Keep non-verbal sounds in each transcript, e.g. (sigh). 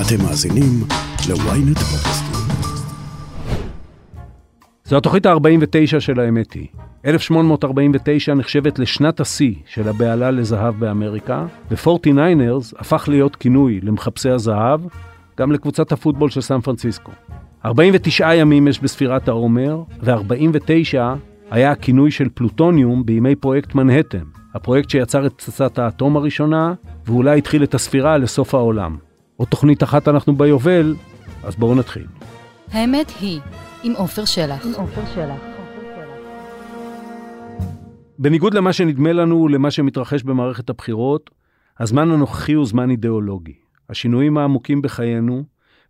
אתם מאזינים ל-ynet פודקאסטים. זו התוכנית ה-49 של האמת היא. 1849 נחשבת לשנת השיא של הבהלה לזהב באמריקה, ו-49ers הפך להיות כינוי למחפשי הזהב, גם לקבוצת הפוטבול של סן פרנסיסקו. 49 ימים יש בספירת העומר, ו-49 היה הכינוי של פלוטוניום בימי פרויקט מנהטן, הפרויקט שיצר את פצצת האטום הראשונה, ואולי התחיל את הספירה לסוף העולם. עוד תוכנית אחת אנחנו ביובל, אז בואו נתחיל. האמת היא, עם עופר שלח. בניגוד למה שנדמה לנו ולמה שמתרחש במערכת הבחירות, הזמן הנוכחי הוא זמן אידיאולוגי. השינויים העמוקים בחיינו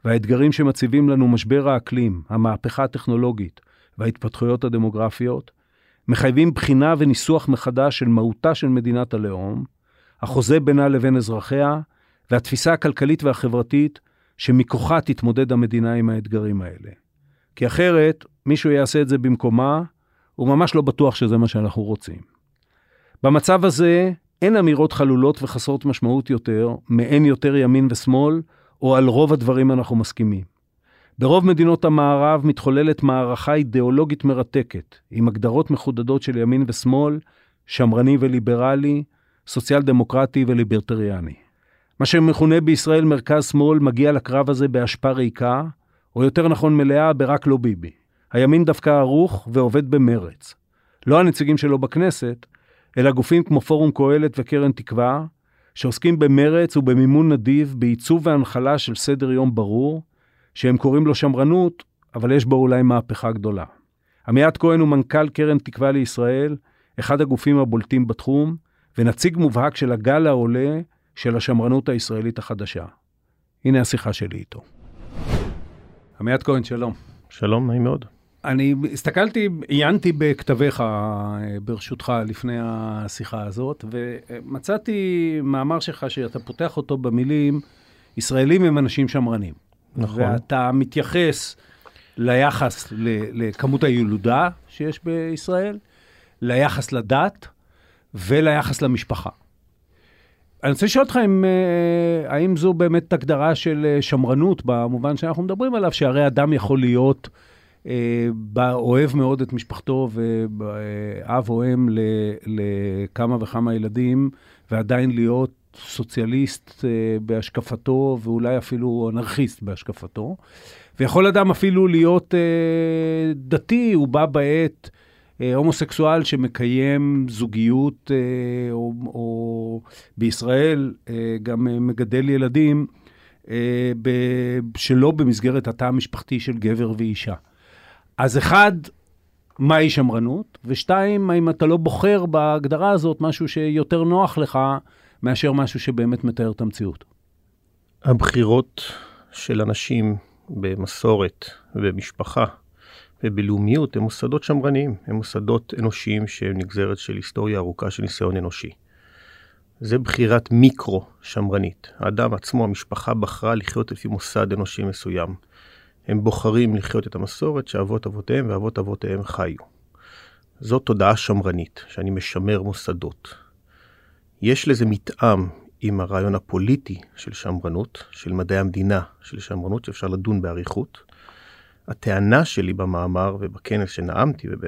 והאתגרים שמציבים לנו משבר האקלים, המהפכה הטכנולוגית וההתפתחויות הדמוגרפיות, מחייבים בחינה וניסוח מחדש של מהותה של מדינת הלאום, החוזה בינה לבין אזרחיה, והתפיסה הכלכלית והחברתית שמכוחה תתמודד המדינה עם האתגרים האלה. כי אחרת, מישהו יעשה את זה במקומה, הוא ממש לא בטוח שזה מה שאנחנו רוצים. במצב הזה, אין אמירות חלולות וחסרות משמעות יותר, מאין יותר ימין ושמאל, או על רוב הדברים אנחנו מסכימים. ברוב מדינות המערב מתחוללת מערכה אידיאולוגית מרתקת, עם הגדרות מחודדות של ימין ושמאל, שמרני וליברלי, סוציאל דמוקרטי וליברטריאני. מה שמכונה בישראל מרכז-שמאל מגיע לקרב הזה בהשפעה ריקה, או יותר נכון מלאה ברק לא ביבי. הימין דווקא ערוך ועובד במרץ. לא הנציגים שלו בכנסת, אלא גופים כמו פורום קהלת וקרן תקווה, שעוסקים במרץ ובמימון נדיב בעיצוב והנחלה של סדר יום ברור, שהם קוראים לו שמרנות, אבל יש בו אולי מהפכה גדולה. עמיעד כהן הוא מנכ"ל קרן תקווה לישראל, אחד הגופים הבולטים בתחום, ונציג מובהק של הגל העולה של השמרנות הישראלית החדשה. הנה השיחה שלי איתו. עמיעד כהן, שלום. שלום, נעים מאוד. אני הסתכלתי, עיינתי בכתביך, אה, ברשותך, לפני השיחה הזאת, ומצאתי מאמר שלך שאתה פותח אותו במילים, ישראלים הם אנשים שמרנים. נכון. ואתה מתייחס ליחס לכמות הילודה שיש בישראל, ליחס לדת וליחס למשפחה. אני רוצה לשאול אותך אם, אה, האם זו באמת הגדרה של אה, שמרנות במובן שאנחנו מדברים עליו, שהרי אדם יכול להיות אה, אוהב מאוד את משפחתו ואב או אם לכמה וכמה ילדים, ועדיין להיות סוציאליסט בהשקפתו, ואולי אפילו אנרכיסט בהשקפתו. ויכול אדם אפילו להיות דתי, הוא בא בעת הומוסקסואל שמקיים זוגיות, אה, או, או בישראל אה, גם מגדל ילדים, שלא במסגרת התא המשפחתי של גבר ואישה. אז אחד, מהי שמרנות? ושתיים, האם אתה לא בוחר בהגדרה הזאת משהו שיותר נוח לך מאשר משהו שבאמת מתאר את המציאות? הבחירות של אנשים במסורת ובמשפחה ובלאומיות הם מוסדות שמרניים, הם מוסדות אנושיים שהם נגזרת של היסטוריה ארוכה של ניסיון אנושי. זה בחירת מיקרו שמרנית. האדם עצמו, המשפחה בחרה לחיות לפי מוסד אנושי מסוים. הם בוחרים לחיות את המסורת שאבות אבותיהם ואבות אבותיהם חיו. זו תודעה שמרנית, שאני משמר מוסדות. יש לזה מתאם עם הרעיון הפוליטי של שמרנות, של מדעי המדינה של שמרנות, שאפשר לדון באריכות. הטענה שלי במאמר ובכנס שנאמתי, וב...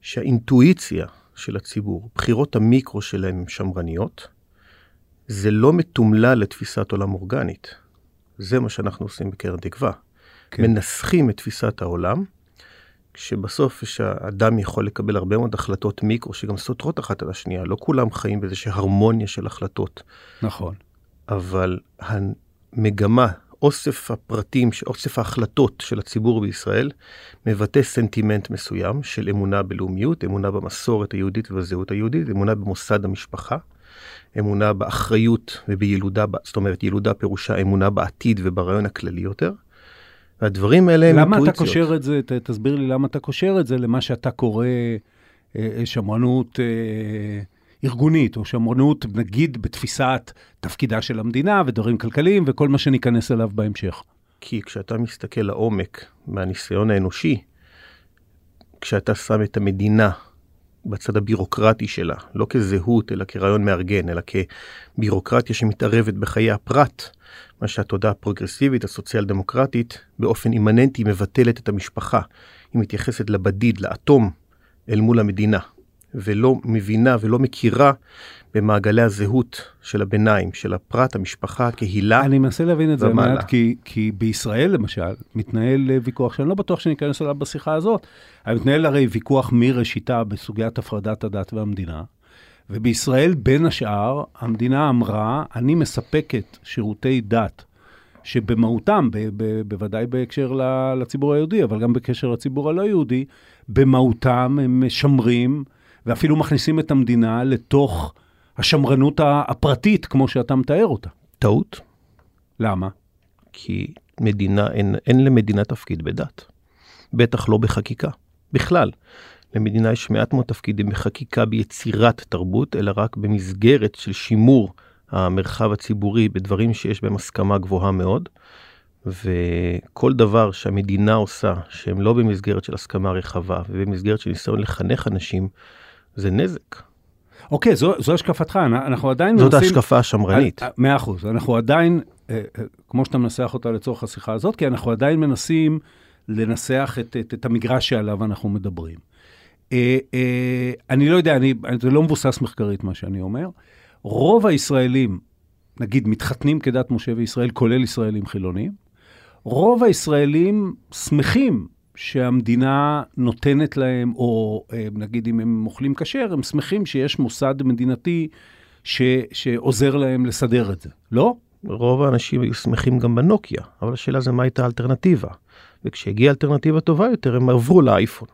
שהאינטואיציה של הציבור, בחירות המיקרו שלהם הן שמרניות, זה לא מתומלל לתפיסת עולם אורגנית. זה מה שאנחנו עושים בקרן תקווה. כן. מנסחים את תפיסת העולם, כשבסוף שהאדם יכול לקבל הרבה מאוד החלטות מיקרו שגם סותרות אחת על השנייה. לא כולם חיים באיזושהי הרמוניה של החלטות. נכון. אבל המגמה אוסף הפרטים, אוסף ההחלטות של הציבור בישראל, מבטא סנטימנט מסוים של אמונה בלאומיות, אמונה במסורת היהודית ובזהות היהודית, אמונה במוסד המשפחה, אמונה באחריות ובילודה, זאת אומרת, ילודה פירושה אמונה בעתיד וברעיון הכללי יותר. והדברים האלה הם אינטואיציות. למה אתה קושר את זה, ת, תסביר לי למה אתה קושר את זה למה שאתה קורא אה, אה שמרנות אה, ארגונית, או שמרנות, נגיד, בתפיסת תפקידה של המדינה ודברים כלכליים וכל מה שניכנס אליו בהמשך. כי כשאתה מסתכל לעומק מהניסיון האנושי, כשאתה שם את המדינה בצד הבירוקרטי שלה, לא כזהות, אלא כרעיון מארגן, אלא כבירוקרטיה שמתערבת בחיי הפרט, מה שהתודעה הפרוגרסיבית, הסוציאל דמוקרטית, באופן אימננטי מבטלת את המשפחה. היא מתייחסת לבדיד, לאטום, אל מול המדינה, ולא מבינה ולא מכירה במעגלי הזהות של הביניים, של הפרט, המשפחה, הקהילה. אני מנסה להבין את זה. מעט, כי, כי בישראל למשל, מתנהל אה, ויכוח שאני לא בטוח שניכנס אליו בשיחה הזאת, אבל מתנהל הרי ויכוח מראשיתה בסוגיית הפרדת הדת והמדינה, ובישראל, בין השאר, המדינה אמרה, אני מספקת שירותי דת. שבמהותם, ב- ב- בוודאי בהקשר ל- לציבור היהודי, אבל גם בקשר לציבור הלא יהודי, במהותם הם משמרים ואפילו מכניסים את המדינה לתוך השמרנות הפרטית, כמו שאתה מתאר אותה. טעות, למה? כי מדינה, אין, אין למדינה תפקיד בדת. בטח לא בחקיקה. בכלל, למדינה יש מעט מאוד תפקידים בחקיקה ביצירת תרבות, אלא רק במסגרת של שימור המרחב הציבורי בדברים שיש בהם הסכמה גבוהה מאוד. וכל דבר שהמדינה עושה, שהם לא במסגרת של הסכמה רחבה ובמסגרת של ניסיון לחנך אנשים, זה נזק. אוקיי, זו, זו השקפתך, אנ- אנחנו עדיין זאת מנסים... ההשקפה השמרנית. אה, מאה אחוז, אנחנו עדיין, אה, אה, כמו שאתה מנסח אותה לצורך השיחה הזאת, כי אנחנו עדיין מנסים לנסח את, את, את המגרש שעליו אנחנו מדברים. אני לא יודע, אני, זה לא מבוסס מחקרית מה שאני אומר. רוב הישראלים, נגיד, מתחתנים כדת משה וישראל, כולל ישראלים חילונים. רוב הישראלים שמחים שהמדינה נותנת להם, או אה, נגיד אם הם אוכלים כשר, הם שמחים שיש מוסד מדינתי ש, שעוזר להם לסדר את זה, לא? רוב האנשים היו שמחים גם בנוקיה, אבל השאלה זה מה הייתה האלטרנטיבה. וכשהגיעה אלטרנטיבה טובה יותר, הם עברו לאייפון.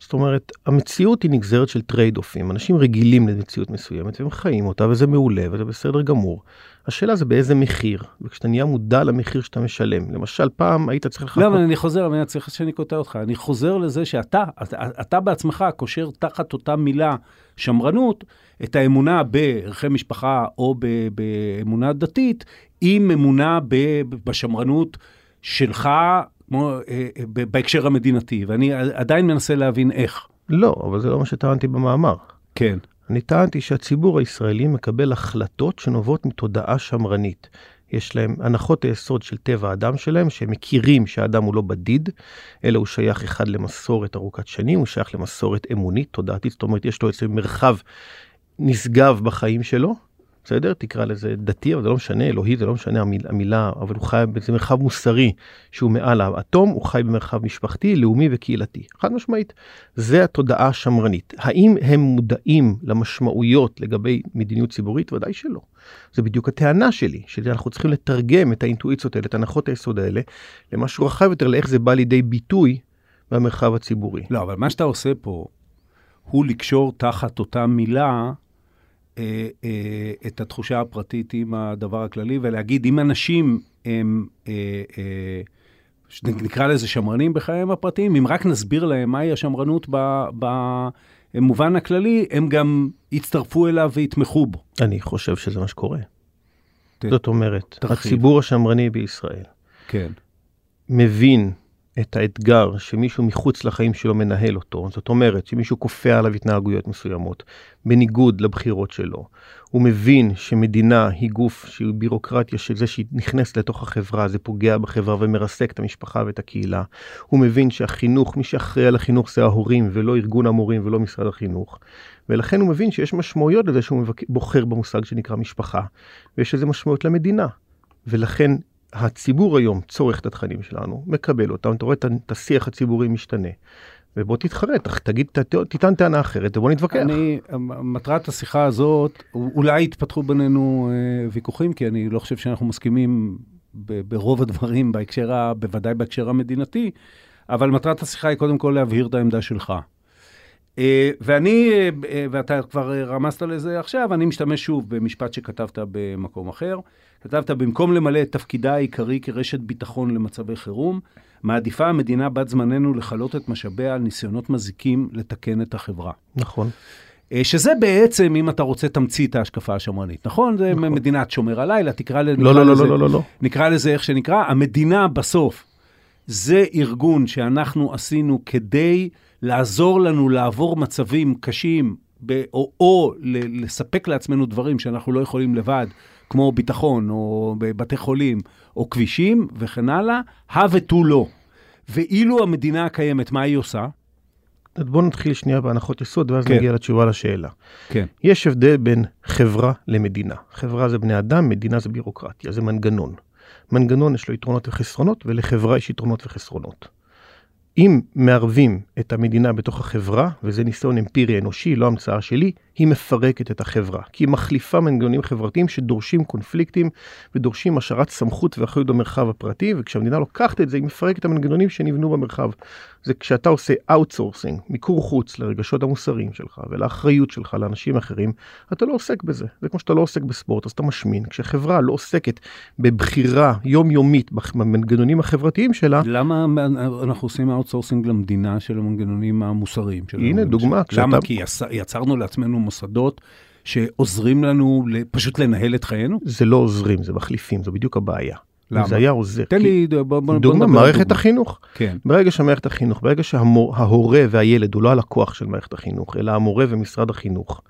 זאת אומרת, המציאות היא נגזרת של trade-off ים. אנשים רגילים למציאות מסוימת והם חיים אותה, וזה מעולה וזה בסדר גמור. השאלה זה באיזה מחיר, וכשאתה נהיה מודע למחיר שאתה משלם. למשל, פעם היית צריך לחכות... לא, אבל אני חוזר, אני מצטער שאני קוטע אותך, אני חוזר לזה שאתה, אתה, אתה בעצמך קושר תחת אותה מילה שמרנות, את האמונה בערכי משפחה או ב- באמונה דתית, עם אמונה ב- בשמרנות שלך, כמו, אה, אה, בהקשר המדינתי, ואני עדיין מנסה להבין איך. לא, אבל זה לא מה שטענתי במאמר. כן. אני טענתי שהציבור הישראלי מקבל החלטות שנובעות מתודעה שמרנית. יש להם הנחות היסוד של טבע האדם שלהם, שהם מכירים שהאדם הוא לא בדיד, אלא הוא שייך אחד למסורת ארוכת שנים, הוא שייך למסורת אמונית, תודעתית, זאת אומרת, יש לו איזה מרחב נשגב בחיים שלו, בסדר? תקרא לזה דתי, אבל זה לא משנה, אלוהי זה לא משנה המילה, המילה אבל הוא חי באיזה מרחב מוסרי שהוא מעל האטום, הוא חי במרחב משפחתי, לאומי וקהילתי. חד משמעית, זה התודעה השמרנית. האם הם מודעים למשמעויות לגבי מדיניות ציבורית? ודאי שלא. זה בדיוק הטענה שלי, שאנחנו צריכים לתרגם את האינטואיציות האלה, את הנחות היסוד האלה, למשהו רחב יותר, לאיך זה בא לידי ביטוי במרחב הציבורי. לא, אבל מה שאתה עושה פה, הוא לקשור תחת אותה מילה אה, אה, את התחושה הפרטית עם הדבר הכללי, ולהגיד, אם אנשים הם, אה, אה, נקרא לזה שמרנים בחייהם הפרטיים, אם רק נסביר להם מהי השמרנות ב- במובן הכללי, הם גם יצטרפו אליו ויתמכו בו. אני חושב שזה מה שקורה. ת- זאת אומרת, תרחיב. הציבור השמרני בישראל כן. מבין את האתגר שמישהו מחוץ לחיים שלו מנהל אותו, זאת אומרת שמישהו כופה עליו התנהגויות מסוימות, בניגוד לבחירות שלו. הוא מבין שמדינה היא גוף שהיא בירוקרטיה של זה שהיא נכנסת לתוך החברה, זה פוגע בחברה ומרסק את המשפחה ואת הקהילה. הוא מבין שהחינוך, מי שאחראי על החינוך זה ההורים ולא ארגון המורים ולא משרד החינוך. ולכן הוא מבין שיש משמעויות לזה שהוא. בוחר במושג שנקרא משפחה, ויש לזה משמעות למדינה. ולכן הציבור היום צורך את התכנים שלנו, מקבל אותם, אתה רואה את השיח הציבורי משתנה. ובוא תתחרט, תגיד, תטען טענה אחרת ובוא נתווכח. אני, מטרת השיחה הזאת, אולי יתפתחו בינינו אה, ויכוחים, כי אני לא חושב שאנחנו מסכימים ברוב הדברים בהקשר, בוודאי בהקשר המדינתי, אבל מטרת השיחה היא קודם כל להבהיר את העמדה שלך. אה, ואני, אה, אה, ואתה כבר רמזת לזה עכשיו, אני משתמש שוב במשפט שכתבת במקום אחר. כתבת, במקום למלא את תפקידה העיקרי כרשת ביטחון למצבי חירום, מעדיפה המדינה בת זמננו לכלות את משאביה על ניסיונות מזיקים לתקן את החברה. נכון. שזה בעצם, אם אתה רוצה, תמצית ההשקפה השמרנית, נכון? זה נכון. מדינת שומר הלילה, תקרא, ל- לא, לא, לא, לזה, לא, לא, לא. נקרא לזה איך שנקרא, המדינה בסוף זה ארגון שאנחנו עשינו כדי לעזור לנו לעבור מצבים קשים, ב- או, או לספק לעצמנו דברים שאנחנו לא יכולים לבד, כמו ביטחון, או בבתי חולים, או כבישים, וכן הלאה, הא ותו לא. ואילו המדינה הקיימת, מה היא עושה? אז בואו נתחיל שנייה בהנחות יסוד, ואז כן. נגיע לתשובה לשאלה. כן. יש הבדל בין חברה למדינה. חברה זה בני אדם, מדינה זה בירוקרטיה, זה מנגנון. מנגנון יש לו יתרונות וחסרונות, ולחברה יש יתרונות וחסרונות. אם מערבים את המדינה בתוך החברה, וזה ניסיון אמפירי אנושי, לא המצאה שלי, היא מפרקת את החברה. כי היא מחליפה מנגנונים חברתיים שדורשים קונפליקטים ודורשים השארת סמכות ואחריות במרחב הפרטי, וכשהמדינה לוקחת את זה, היא מפרקת את המנגנונים שנבנו במרחב. זה כשאתה עושה outsourcing, מיקור חוץ לרגשות המוסריים שלך ולאחריות שלך לאנשים אחרים, אתה לא עוסק בזה. זה כמו שאתה לא עוסק בספורט, אז אתה משמין. כשחברה לא עוסקת בבחירה יומיומית במנגנונים החברתיים שלה, למה אנחנו עושים outsourcing למדינה של המנגנונים המוסריים שלנו? הנה, דוגמה, למה? כשאתה- כי יצ- יצרנו לעצמנו מוסדות שעוזרים לנו פשוט לנהל את חיינו? זה לא עוזרים, זה מחליפים, זו בדיוק הבעיה. למה? זה היה עוזר. תן לי, בוא, דוגמה, נדבר על מערכת דוגמה. החינוך. כן. ברגע שמערכת החינוך, ברגע שההורה והילד הוא לא הלקוח של מערכת החינוך, אלא המורה ומשרד החינוך,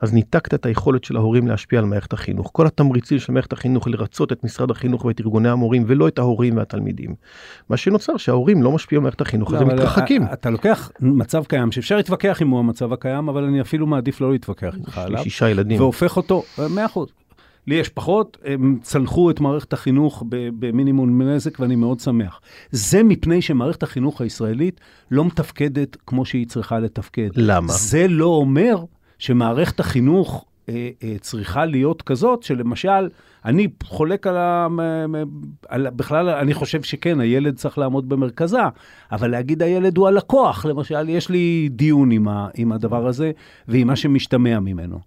אז ניתקת את היכולת של ההורים להשפיע על מערכת החינוך. כל התמריצים של מערכת החינוך לרצות את משרד החינוך ואת ארגוני המורים, ולא את ההורים והתלמידים. מה שנוצר שההורים לא משפיעים על מערכת החינוך, לא, אז הם אבל מתרחקים. אתה לוקח מצב קיים, שאפשר להתווכח אם הוא המצב הקיים, אבל אני אפילו מעדיף לא להתווכח איתך יש לי עליו, שישה ילדים. והופך אותו, אה, מאה אחוז. לי יש פחות, הם צלחו את מערכת החינוך במינימום נזק, ואני מאוד שמח. זה מפני שמערכת החינוך הישראלית לא מתפקדת כמו שהיא צריכה לתפקד. למה? זה לא אומר שמערכת החינוך אה, אה, צריכה להיות כזאת, שלמשל, אני חולק על ה... על, בכלל, אני חושב שכן, הילד צריך לעמוד במרכזה, אבל להגיד הילד הוא הלקוח, למשל, יש לי דיון עם, ה, עם הדבר הזה ועם מה שמשתמע ממנו.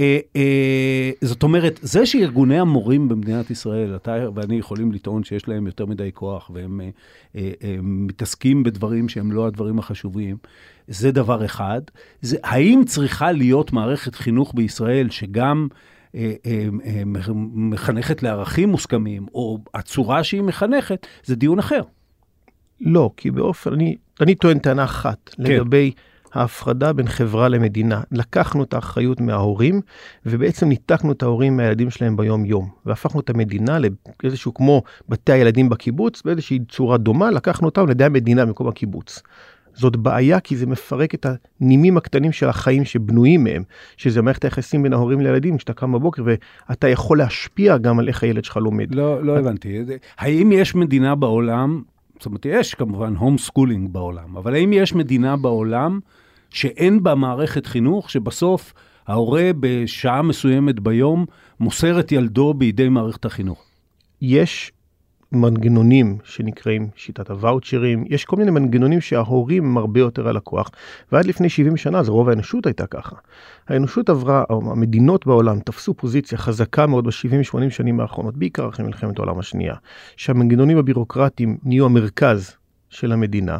אה, אה, זאת אומרת, זה שארגוני המורים במדינת ישראל, אתה ואני יכולים לטעון שיש להם יותר מדי כוח, והם אה, אה, מתעסקים בדברים שהם לא הדברים החשובים, זה דבר אחד. זה, האם צריכה להיות מערכת חינוך בישראל שגם מחנכת לערכים מוסכמים, או הצורה שהיא מחנכת, זה דיון אחר. לא, כי באופן, אני, אני טוען טענה אחת כן. לגבי ההפרדה בין חברה למדינה. לקחנו את האחריות מההורים, ובעצם ניתקנו את ההורים מהילדים שלהם ביום-יום, והפכנו את המדינה לאיזשהו כמו בתי הילדים בקיבוץ, באיזושהי צורה דומה, לקחנו אותם לידי המדינה במקום הקיבוץ. זאת בעיה כי זה מפרק את הנימים הקטנים של החיים שבנויים מהם, שזה מערכת היחסים בין ההורים לילדים, כשאתה קם בבוקר ואתה יכול להשפיע גם על איך הילד שלך לומד. לא, לא הבנתי. האם יש מדינה בעולם, זאת אומרת, יש כמובן home schooling בעולם, אבל האם יש מדינה בעולם שאין בה מערכת חינוך, שבסוף ההורה בשעה מסוימת ביום מוסר את ילדו בידי מערכת החינוך? יש מנגנונים שנקראים שיטת הוואוצ'רים, יש כל מיני מנגנונים שההורים הם הרבה יותר הלקוח, ועד לפני 70 שנה, זה רוב האנושות הייתה ככה. האנושות עברה, המדינות בעולם תפסו פוזיציה חזקה מאוד ב-70-80 שנים האחרונות, בעיקר אחרי מלחמת העולם השנייה, שהמנגנונים הבירוקרטיים נהיו המרכז של המדינה,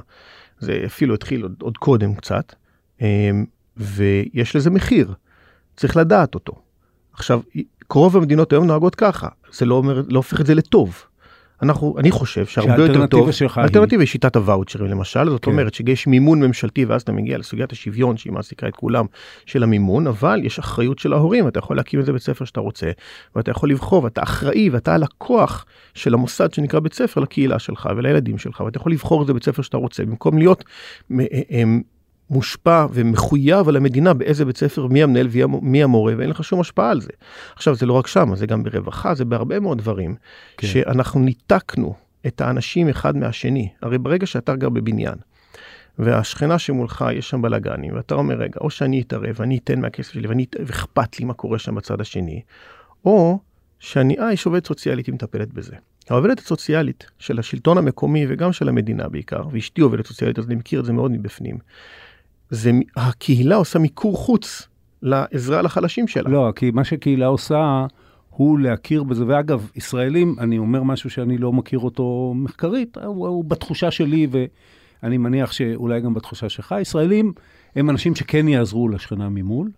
זה אפילו התחיל עוד, עוד קודם קצת, אמ, ויש לזה מחיר, צריך לדעת אותו. עכשיו, רוב המדינות היום נוהגות ככה, זה לא, אומר, לא הופך את זה לטוב. אנחנו, אני חושב שהרבה יותר טוב, האלטרנטיבה היא שיטת הוואוצ'רים למשל, זאת כן. אומרת שיש מימון ממשלתי ואז אתה מגיע לסוגיית השוויון שהיא מעסיקה את כולם של המימון, אבל יש אחריות של ההורים, אתה יכול להקים איזה בית ספר שאתה רוצה, ואתה יכול לבחור, ואתה אחראי, ואתה הלקוח של המוסד שנקרא בית ספר לקהילה שלך ולילדים שלך, ואתה יכול לבחור איזה בית ספר שאתה רוצה, במקום להיות אה, אה, מושפע ומחויב על המדינה באיזה בית ספר, מי המנהל ומי המורה, ואין לך שום השפעה על זה. עכשיו, זה לא רק שם, זה גם ברווחה, זה בהרבה מאוד דברים, כן. שאנחנו ניתקנו את האנשים אחד מהשני. הרי ברגע שאתה גר בבניין, והשכנה שמולך יש שם בלאגנים, ואתה אומר, רגע, או שאני אתערב, ואני אתן מהכסף שלי, ואני- ואכפת לי מה קורה שם בצד השני, או שאני, אה, יש עובדת סוציאלית, היא מטפלת בזה. העובדת הסוציאלית של השלטון המקומי וגם של המדינה בעיקר, ואשתי עובדת סוציאלית, אז אני מכיר את זה מאוד מבפנים, זה, הקהילה עושה מיקור חוץ לעזרה לחלשים שלה. לא, כי מה שקהילה עושה הוא להכיר בזה, ואגב, ישראלים, אני אומר משהו שאני לא מכיר אותו מחקרית, הוא, הוא בתחושה שלי, ואני מניח שאולי גם בתחושה שלך, ישראלים הם אנשים שכן יעזרו לשכנה ממול.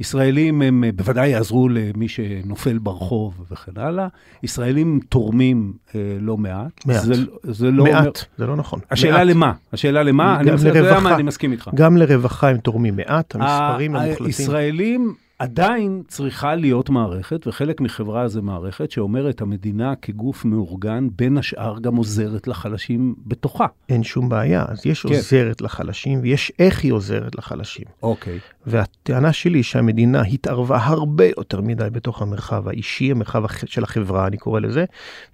ישראלים הם בוודאי יעזרו למי שנופל ברחוב וכן הלאה. ישראלים תורמים אה, לא מעט. מעט. זה, זה לא מעט, אומר... זה לא נכון. השאלה מעט. למה? השאלה למה? אני, לרווחה. מה, אני מסכים איתך. גם לרווחה הם תורמים מעט, המספרים המוחלטים. הישראלים, עדיין צריכה להיות מערכת, וחלק מחברה זה מערכת, שאומרת המדינה כגוף מאורגן, בין השאר גם עוזרת לחלשים בתוכה. אין שום בעיה, אז יש כן. עוזרת לחלשים ויש איך היא עוזרת לחלשים. אוקיי. והטענה שלי שהמדינה התערבה הרבה יותר מדי בתוך המרחב האישי, המרחב של החברה, אני קורא לזה,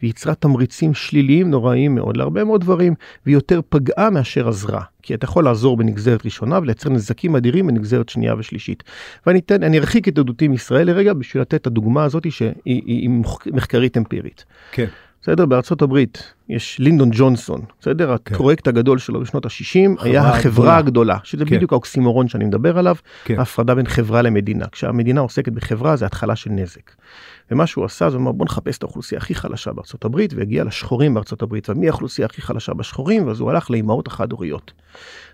ויצרה תמריצים שליליים נוראיים מאוד להרבה מאוד דברים, והיא יותר פגעה מאשר עזרה. כי אתה יכול לעזור בנגזרת ראשונה ולייצר נזקים אדירים בנגזרת שנייה ושלישית. ואני אתן, אני ארחיק את עדותי מישראל לרגע בשביל לתת את הדוגמה הזאת שהיא היא, היא מחקרית אמפירית. כן. בסדר? בארצות הברית יש לינדון ג'ונסון, בסדר? כן. הפרויקט הגדול שלו בשנות ה-60 היה הגדולה. החברה הגדולה, שזה כן. בדיוק האוקסימורון שאני מדבר עליו, כן. ההפרדה בין חברה למדינה. כשהמדינה עוסקת בחברה זה התחלה של נזק. ומה שהוא עשה זה אמר בוא נחפש את האוכלוסייה הכי חלשה בארצות הברית והגיע לשחורים בארצות הברית ומי האוכלוסייה הכי חלשה בשחורים ואז הוא הלך לאימהות החד-הוריות.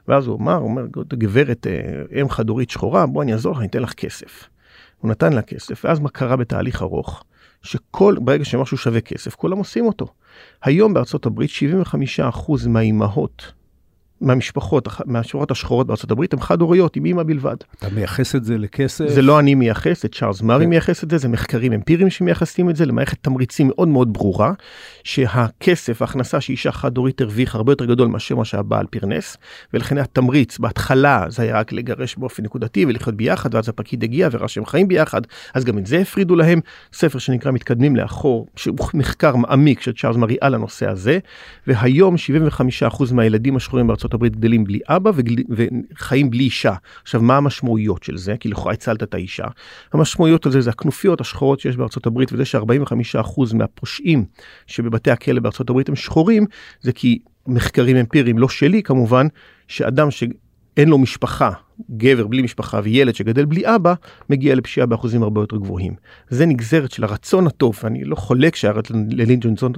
ואז הוא אמר, הוא אומר גברת אה, אם חד-הורית שחורה בוא אני אעזור לך אני אתן לך כסף. הוא נתן לה כסף ואז מה קרה בתהליך ארוך? שכל ברגע שמשהו שווה כסף כולם עושים אותו. היום בארצות הברית 75% מהאימהות מהמשפחות, מהמשפחות השחורות בארצות הברית, הן חד-הוריות עם אימא בלבד. אתה מייחס את זה לכסף? זה לא אני מייחס, זה צ'ארלס מארי כן. מייחס את זה, זה מחקרים אמפיריים שמייחסים את זה למערכת תמריצים מאוד מאוד ברורה, שהכסף, ההכנסה שאישה חד-הורית הרוויחה הרבה יותר גדול מאשר מה שהבעל פרנס, ולכן התמריץ בהתחלה זה היה רק לגרש באופן נקודתי ולחיות ביחד, ואז הפקיד הגיע וראה שהם חיים ביחד, אז גם את זה הפרידו להם. ספר שנקרא מתקדמים לאחור, שהוא מחקר מעמיק של צ'ארלס מארי על הנושא הזה, והיום 75% מהילדים השחורים בארצות הברית גדלים בלי אבא וגל... וחיים בלי אישה. עכשיו, מה המשמעויות של זה? כי לכאורה הצלת את האישה. המשמעויות של זה זה הכנופיות השחורות שיש הברית, וזה ש-45% מהפושעים שבבתי הכלא הברית הם שחורים, זה כי מחקרים אמפיריים, לא שלי כמובן, שאדם ש... אין לו משפחה, גבר בלי משפחה וילד שגדל בלי אבא, מגיע לפשיעה באחוזים הרבה יותר גבוהים. זה נגזרת של הרצון הטוב, ואני לא חולק שהיה ללין ג'ונסון,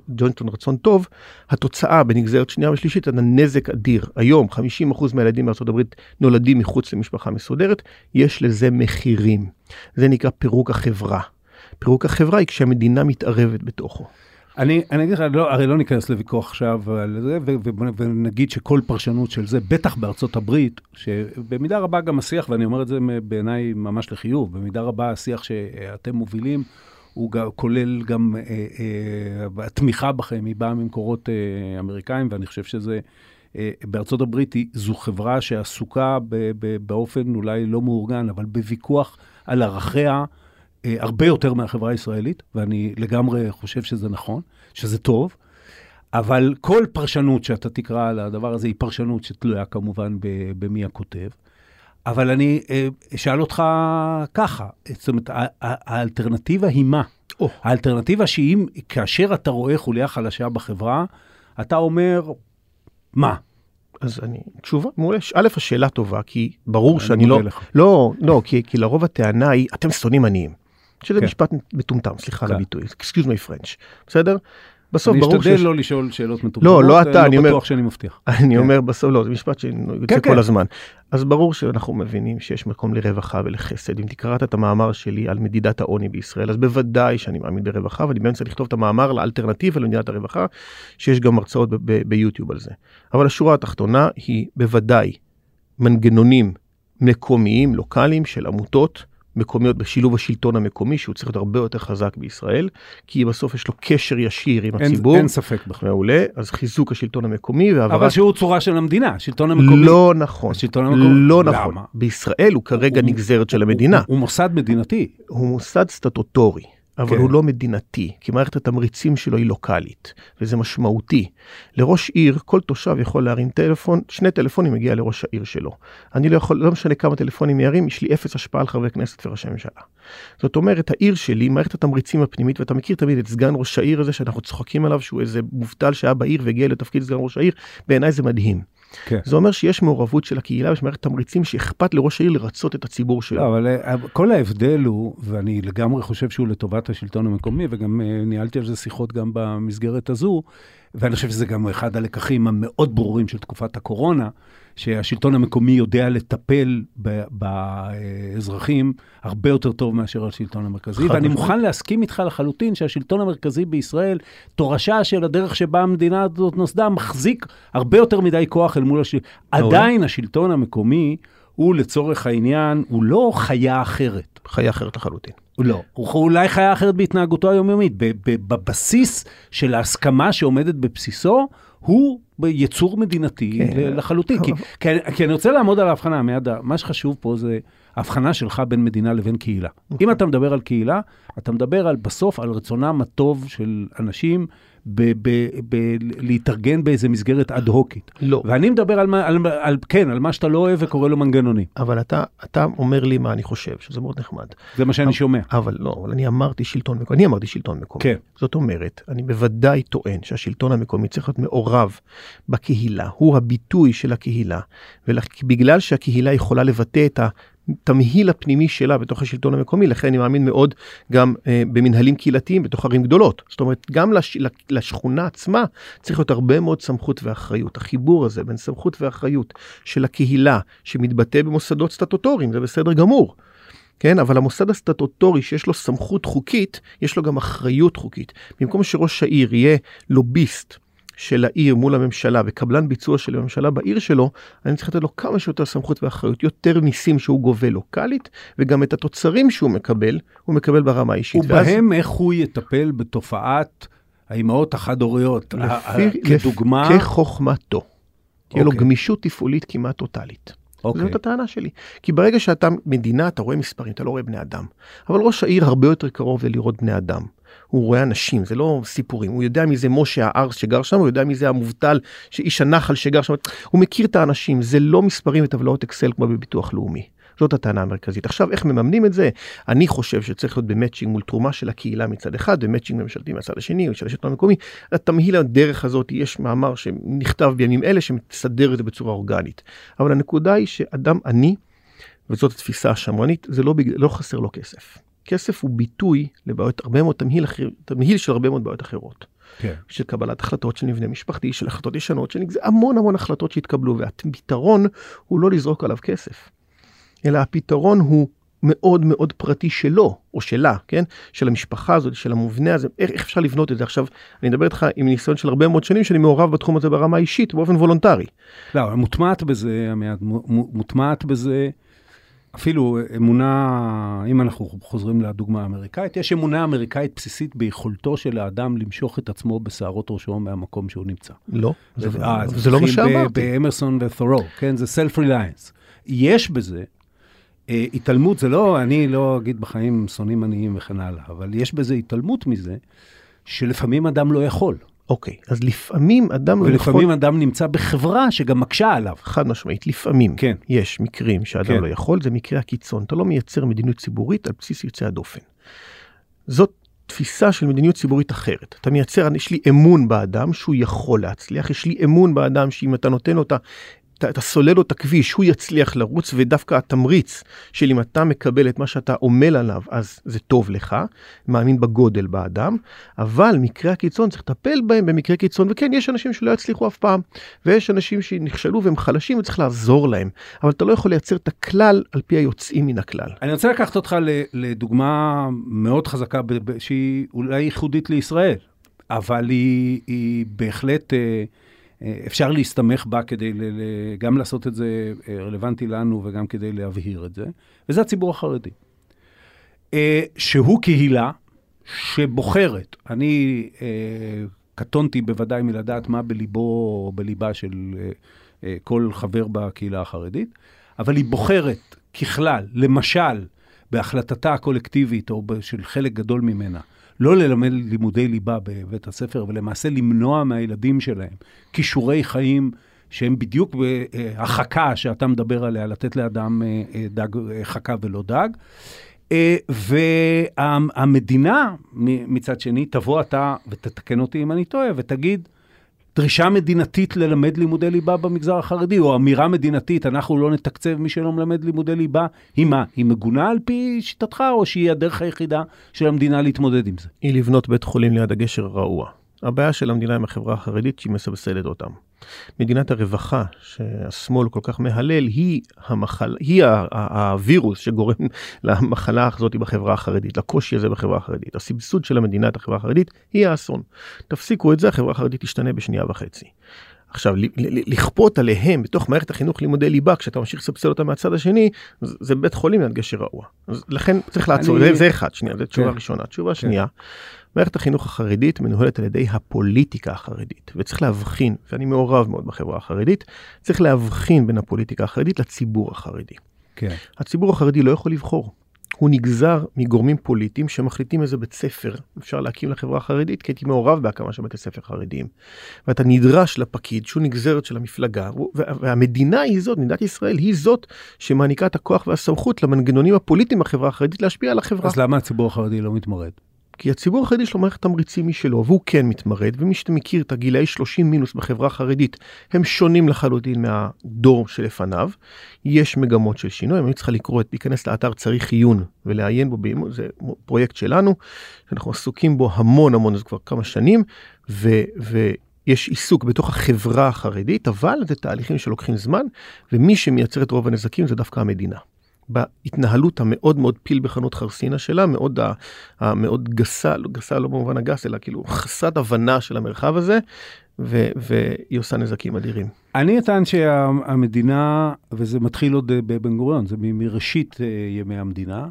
רצון טוב, התוצאה בנגזרת שנייה ושלישית היה נזק אדיר. היום 50% מהילדים בארה"ב נולדים מחוץ למשפחה מסודרת, יש לזה מחירים. זה נקרא פירוק החברה. פירוק החברה היא כשהמדינה מתערבת בתוכו. אני, אני אגיד לך, לא, הרי לא ניכנס לוויכוח עכשיו על זה, ו- ו- ונגיד שכל פרשנות של זה, בטח בארצות הברית, שבמידה רבה גם השיח, ואני אומר את זה בעיניי ממש לחיוב, במידה רבה השיח שאתם מובילים, הוא גם, כולל גם אה, אה, התמיכה בכם, היא באה ממקורות אה, אמריקאים, ואני חושב שזה, אה, בארצות הברית היא, זו חברה שעסוקה ב- ב- באופן אולי לא מאורגן, אבל בוויכוח על ערכיה. אה, הרבה יותר מהחברה הישראלית, ואני לגמרי חושב שזה נכון, שזה טוב, אבל כל פרשנות שאתה תקרא על הדבר הזה היא פרשנות שתלויה כמובן במי הכותב. אבל אני אה, אשאל אותך ככה, זאת אומרת, האלטרנטיבה היא מה? Oh. האלטרנטיבה שאם, כאשר אתה רואה חוליה חלשה בחברה, אתה אומר, מה? אז אני, תשובה מעולה. א', השאלה טובה, כי ברור אני שאני לא, מודה לך. לא, לא, כי, כי לרוב הטענה היא, אתם שונאים עניים. שזה כן. משפט מטומטם, סליחה על כן. הביטוי, excuse my French, בסדר? בסוף אני ברור אשתדל שיש... לא לשאול שאלות מטומטמות, לא, לא אתה, אני לא אומר- בטוח שאני מבטיח. (laughs) אני כן. אומר בסוף, לא, זה משפט שיוצא כן, כל כן. הזמן. אז ברור שאנחנו מבינים שיש מקום לרווחה ולחסד. אם תקראת את המאמר שלי על מדידת העוני בישראל, אז בוודאי שאני מאמין ברווחה, ואני באמצע לכתוב את המאמר לאלטרנטיבה למדידת הרווחה, שיש גם הרצאות ביוטיוב על זה. אבל השורה התחתונה היא בוודאי מנגנונים מקומיים, לוקאליים, של עמותות. מקומיות בשילוב השלטון המקומי שהוא צריך להיות הרבה יותר חזק בישראל כי בסוף יש לו קשר ישיר עם אין, הציבור אין ספק בכלל. מעולה אז חיזוק השלטון המקומי והעברת אבל שהוא צורה של המדינה, השלטון המקומי. לא נכון. השלטון המקומי. לא נכון. למה? בישראל הוא כרגע הוא- נגזרת של הוא- המדינה. הוא, הוא מוסד מדינתי. הוא מוסד סטטוטורי, אבל כן. הוא לא מדינתי, כי מערכת התמריצים שלו היא לוקאלית, וזה משמעותי. לראש עיר, כל תושב יכול להרים טלפון, שני טלפונים מגיע לראש העיר שלו. אני לא יכול, לא משנה כמה טלפונים ירים, יש לי אפס השפעה על חברי כנסת וראשי ממשלה. זאת אומרת, העיר שלי, מערכת התמריצים הפנימית, ואתה מכיר תמיד את סגן ראש העיר הזה, שאנחנו צוחקים עליו, שהוא איזה מובטל שהיה בעיר והגיע לתפקיד סגן ראש העיר, בעיניי זה מדהים. כן. זה אומר שיש מעורבות של הקהילה, יש מערכת תמריצים שאכפת לראש העיר לרצות את הציבור שלו. לא, אבל אה, כל ההבדל הוא, ואני לגמרי חושב שהוא לטובת השלטון המקומי, וגם אה, ניהלתי על זה שיחות גם במסגרת הזו, ואני חושב שזה גם אחד הלקחים המאוד ברורים של תקופת הקורונה, שהשלטון המקומי יודע לטפל באזרחים הרבה יותר טוב מאשר השלטון המרכזי, ואני. מוכן להסכים איתך לחלוטין שהשלטון המרכזי בישראל, תורשה של הדרך שבה המדינה הזאת נוסדה, מחזיק הרבה יותר מדי כוח אל מול השלטון. עדיין השלטון המקומי הוא לצורך העניין, הוא לא חיה אחרת. חיה אחרת לחלוטין. לא, הוא אולי חיה אחרת בהתנהגותו היומיומית. בבסיס של ההסכמה שעומדת בבסיסו, הוא יצור מדינתי כן. לחלוטין. כי, כי, כי אני רוצה לעמוד על ההבחנה, מיד, מה שחשוב פה זה ההבחנה שלך בין מדינה לבין קהילה. אם אתה מדבר על קהילה, אתה מדבר על, בסוף על רצונם הטוב של אנשים ב- ב- ב- להתארגן באיזה מסגרת אד-הוקית. לא. ואני מדבר על, מה- על, על, כן, על מה שאתה לא אוהב וקורא לו מנגנונים. אבל אתה, אתה אומר לי מה אני חושב, שזה מאוד נחמד. זה מה שאני שומע. אבל לא, אבל אני אמרתי שלטון מקומי, אני אמרתי שלטון מקומי. כן. זאת אומרת, אני בוודאי טוען שהשלטון המקומי צריך להיות מעורב בקהילה, הוא הביטוי של הקהילה, ובגלל שהקהילה יכולה לבטא את התמהיל הפנימי שלה בתוך השלטון המקומי, לכן אני מאמין מאוד גם אה, במנהלים קהילתיים בתוך ערים גדולות. זאת אומרת, גם לש, לשכונה עצמה צריך להיות הרבה מאוד סמכות ואחריות. החיבור הזה בין סמכות ואחריות של הקהילה, שמתבטא במוסדות סטטוטוריים, זה בסדר גמור. כן, אבל המוסד הסטטוטורי שיש לו סמכות חוקית, יש לו גם אחריות חוקית. במקום שראש העיר יהיה לוביסט של העיר מול הממשלה וקבלן ביצוע של הממשלה בעיר שלו, אני צריך לתת לו כמה שיותר סמכות ואחריות, יותר מיסים שהוא גובה לוקאלית, וגם את התוצרים שהוא מקבל, הוא מקבל ברמה האישית. ואז- ובהם איך הוא יטפל בתופעת האימהות החד-הוריות, לפי- כדוגמה, כחוכמתו. תהיה לו אוקיי. גמישות תפעולית כמעט טוטאלית. אוקיי. זאת הטענה שלי. כי ברגע שאתה מדינה, אתה רואה מספרים, אתה לא רואה בני אדם. אבל ראש העיר הרבה יותר קרוב ללראות בני אדם. הוא רואה אנשים, זה לא סיפורים. הוא יודע מי זה משה הארס שגר שם, הוא יודע מי זה המובטל, איש הנחל שגר שם. הוא מכיר את האנשים, זה לא מספרים וטבלאות אקסל כמו בביטוח לאומי. זאת הטענה המרכזית. עכשיו, איך מממנים את זה? אני חושב שצריך להיות במצ'ינג מול תרומה של הקהילה מצד אחד, ומצ'ינג ממשלתי מהצד השני, או של השלטון המקומי. התמהיל הדרך הזאת, יש מאמר שנכתב בימים אלה שמסדר את זה בצורה אורגנית. אבל הנקודה היא שאדם עני, וזאת התפיסה השמרנית, זה לא, בגלל- לא חסר לו כסף. כסף הוא ביטוי לבעיות, הרבה מאוד תמהיל, אחר, תמהיל של הרבה מאוד בעיות אחרות. כן. של קבלת החלטות של מבנה משפחתי, של החלטות ישנות, של המון המון החלטות שהתקבלו, והפתרון הוא לא לזרוק עליו כסף, אלא הפתרון הוא מאוד מאוד פרטי שלו, או שלה, כן? של המשפחה הזאת, של המבנה הזה, איך, איך אפשר לבנות את זה. עכשיו, אני מדבר איתך עם ניסיון של הרבה מאוד שנים שאני מעורב בתחום הזה ברמה האישית, באופן וולונטרי. לא, מוטמעת בזה, מוטמעת בזה, אפילו אמונה, אם אנחנו חוזרים לדוגמה האמריקאית, יש אמונה אמריקאית בסיסית ביכולתו של האדם למשוך את עצמו בשערות ראשו מהמקום שהוא נמצא. לא, זה, אה, זה, לא מה שאמרתי. באמרסון ות'ורו, כן? זה self-reliance. יש בזה אה, התעלמות, זה לא, אני לא אגיד בחיים שונאים עניים וכן הלאה, אבל יש בזה התעלמות מזה, שלפעמים אדם לא יכול. אוקיי, אז לפעמים אדם לא יכול... ולפעמים אדם נמצא בחברה שגם מקשה עליו. חד משמעית, לפעמים כן. יש מקרים שאדם כן. לא יכול, זה מקרה הקיצון. אתה לא מייצר מדיניות ציבורית על בסיס יוצאי הדופן. זאת תפיסה של מדיניות ציבורית אחרת. אתה מייצר, יש לי אמון באדם שהוא יכול להצליח, יש לי אמון באדם שאם אתה נותן לו את. אתה, אתה סולל לו את הכביש, הוא יצליח לרוץ, ודווקא התמריץ של אם אתה מקבל את מה שאתה עמל עליו, אז זה טוב לך, מאמין בגודל באדם, אבל מקרי הקיצון צריך לטפל בהם במקרי קיצון, וכן, יש אנשים שלא יצליחו אף פעם, ויש אנשים שנכשלו והם חלשים וצריך לעזור להם, אבל אתה לא יכול לייצר את הכלל על פי היוצאים מן הכלל. אני רוצה לקחת אותך לדוגמה מאוד חזקה, שהיא אולי ייחודית לישראל, אבל היא, היא בהחלט, אה, אפשר להסתמך בה כדי ל- ל- גם לעשות את זה אה, רלוונטי לנו וגם כדי להבהיר את זה, וזה הציבור החרדי. אה, שהוא קהילה שבוחרת, אני אה, קטונתי בוודאי מלדעת מה בליבו או בליבה של אה, אה, כל חבר בקהילה החרדית, אבל היא בוחרת ככלל, למשל, בהחלטתה הקולקטיבית או של חלק גדול ממנה, לא ללמד לימודי ליבה בבית הספר, ולמעשה למנוע מהילדים שלהם כישורי חיים שהם בדיוק בהחכה שאתה מדבר עליה, לתת לאדם אה, אה, דג, אה, חכה ולא דג. והמדינה, מצד שני, תבוא אתה, ותתקן אותי אם אני טועה, ותגיד, דרישה מדינתית ללמד לימודי ליבה במגזר החרדי, או אמירה מדינתית, אנחנו לא נתקצב מי שלא מלמד לימודי ליבה, היא מה? היא מגונה על פי שיטתך, או שהיא הדרך היחידה של המדינה להתמודד עם זה? היא לבנות בית חולים ליד הגשר הרעוע. הבעיה של המדינה עם החברה החרדית שהיא מסבסדת אותם. מדינת הרווחה שהשמאל כל כך מהלל היא המחלה, היא הווירוס שגורם (laughs) למחלה הזאת בחברה החרדית, לקושי הזה בחברה החרדית. הסבסוד של המדינה את החברה החרדית היא האסון. תפסיקו את זה, החברה החרדית תשתנה בשנייה וחצי. עכשיו, לכפות עליהם בתוך מערכת החינוך לימודי ליבה, כשאתה ממשיך לסבסד אותם מהצד השני, זה בית חולים ליד גשר רעוע. לכן צריך לעצור, אני... זה, זה אחד, שנייה, זו תשובה כן. ראשונה. תשובה כן. שנייה, מערכת החינוך החרדית מנוהלת על ידי הפוליטיקה החרדית, וצריך להבחין, ואני מעורב מאוד בחברה החרדית, צריך להבחין בין הפוליטיקה החרדית לציבור החרדי. כן. הציבור החרדי לא יכול לבחור. הוא נגזר מגורמים פוליטיים שמחליטים איזה בית ספר אפשר להקים לחברה החרדית, כי הייתי מעורב בהקמה של בתי ספר חרדיים. ואתה נדרש לפקיד שהוא נגזרת של המפלגה, והמדינה היא זאת, מדינת ישראל היא זאת שמעניקה את הכוח והסמכות למנגנונים הפוליטיים בחברה החרדית להשפיע על החברה. אז למה הציבור החרדי לא מתמרד? כי הציבור החרדי יש לו מערכת תמריצים משלו, והוא כן מתמרד, ומי שאתה מכיר את הגילאי 30 מינוס בחברה החרדית, הם שונים לחלוטין מהדור שלפניו. יש מגמות של שינוי, אני צריכה לקרוא, להיכנס לאתר צריך עיון ולעיין בו, זה פרויקט שלנו, שאנחנו עסוקים בו המון המון, זה כבר כמה שנים, ו... ו יש עיסוק בתוך החברה החרדית, אבל זה תהליכים שלוקחים זמן, ומי שמייצר את רוב הנזקים זה דווקא המדינה. בהתנהלות המאוד מאוד פיל בחנות חרסינה שלה, מאוד, המאוד גסה, לא גסה לא במובן הגס, אלא כאילו חסרת הבנה של המרחב הזה, ו, והיא עושה נזקים אדירים. אני אטען שהמדינה, וזה מתחיל עוד בבן גוריון, זה מראשית אה, ימי המדינה,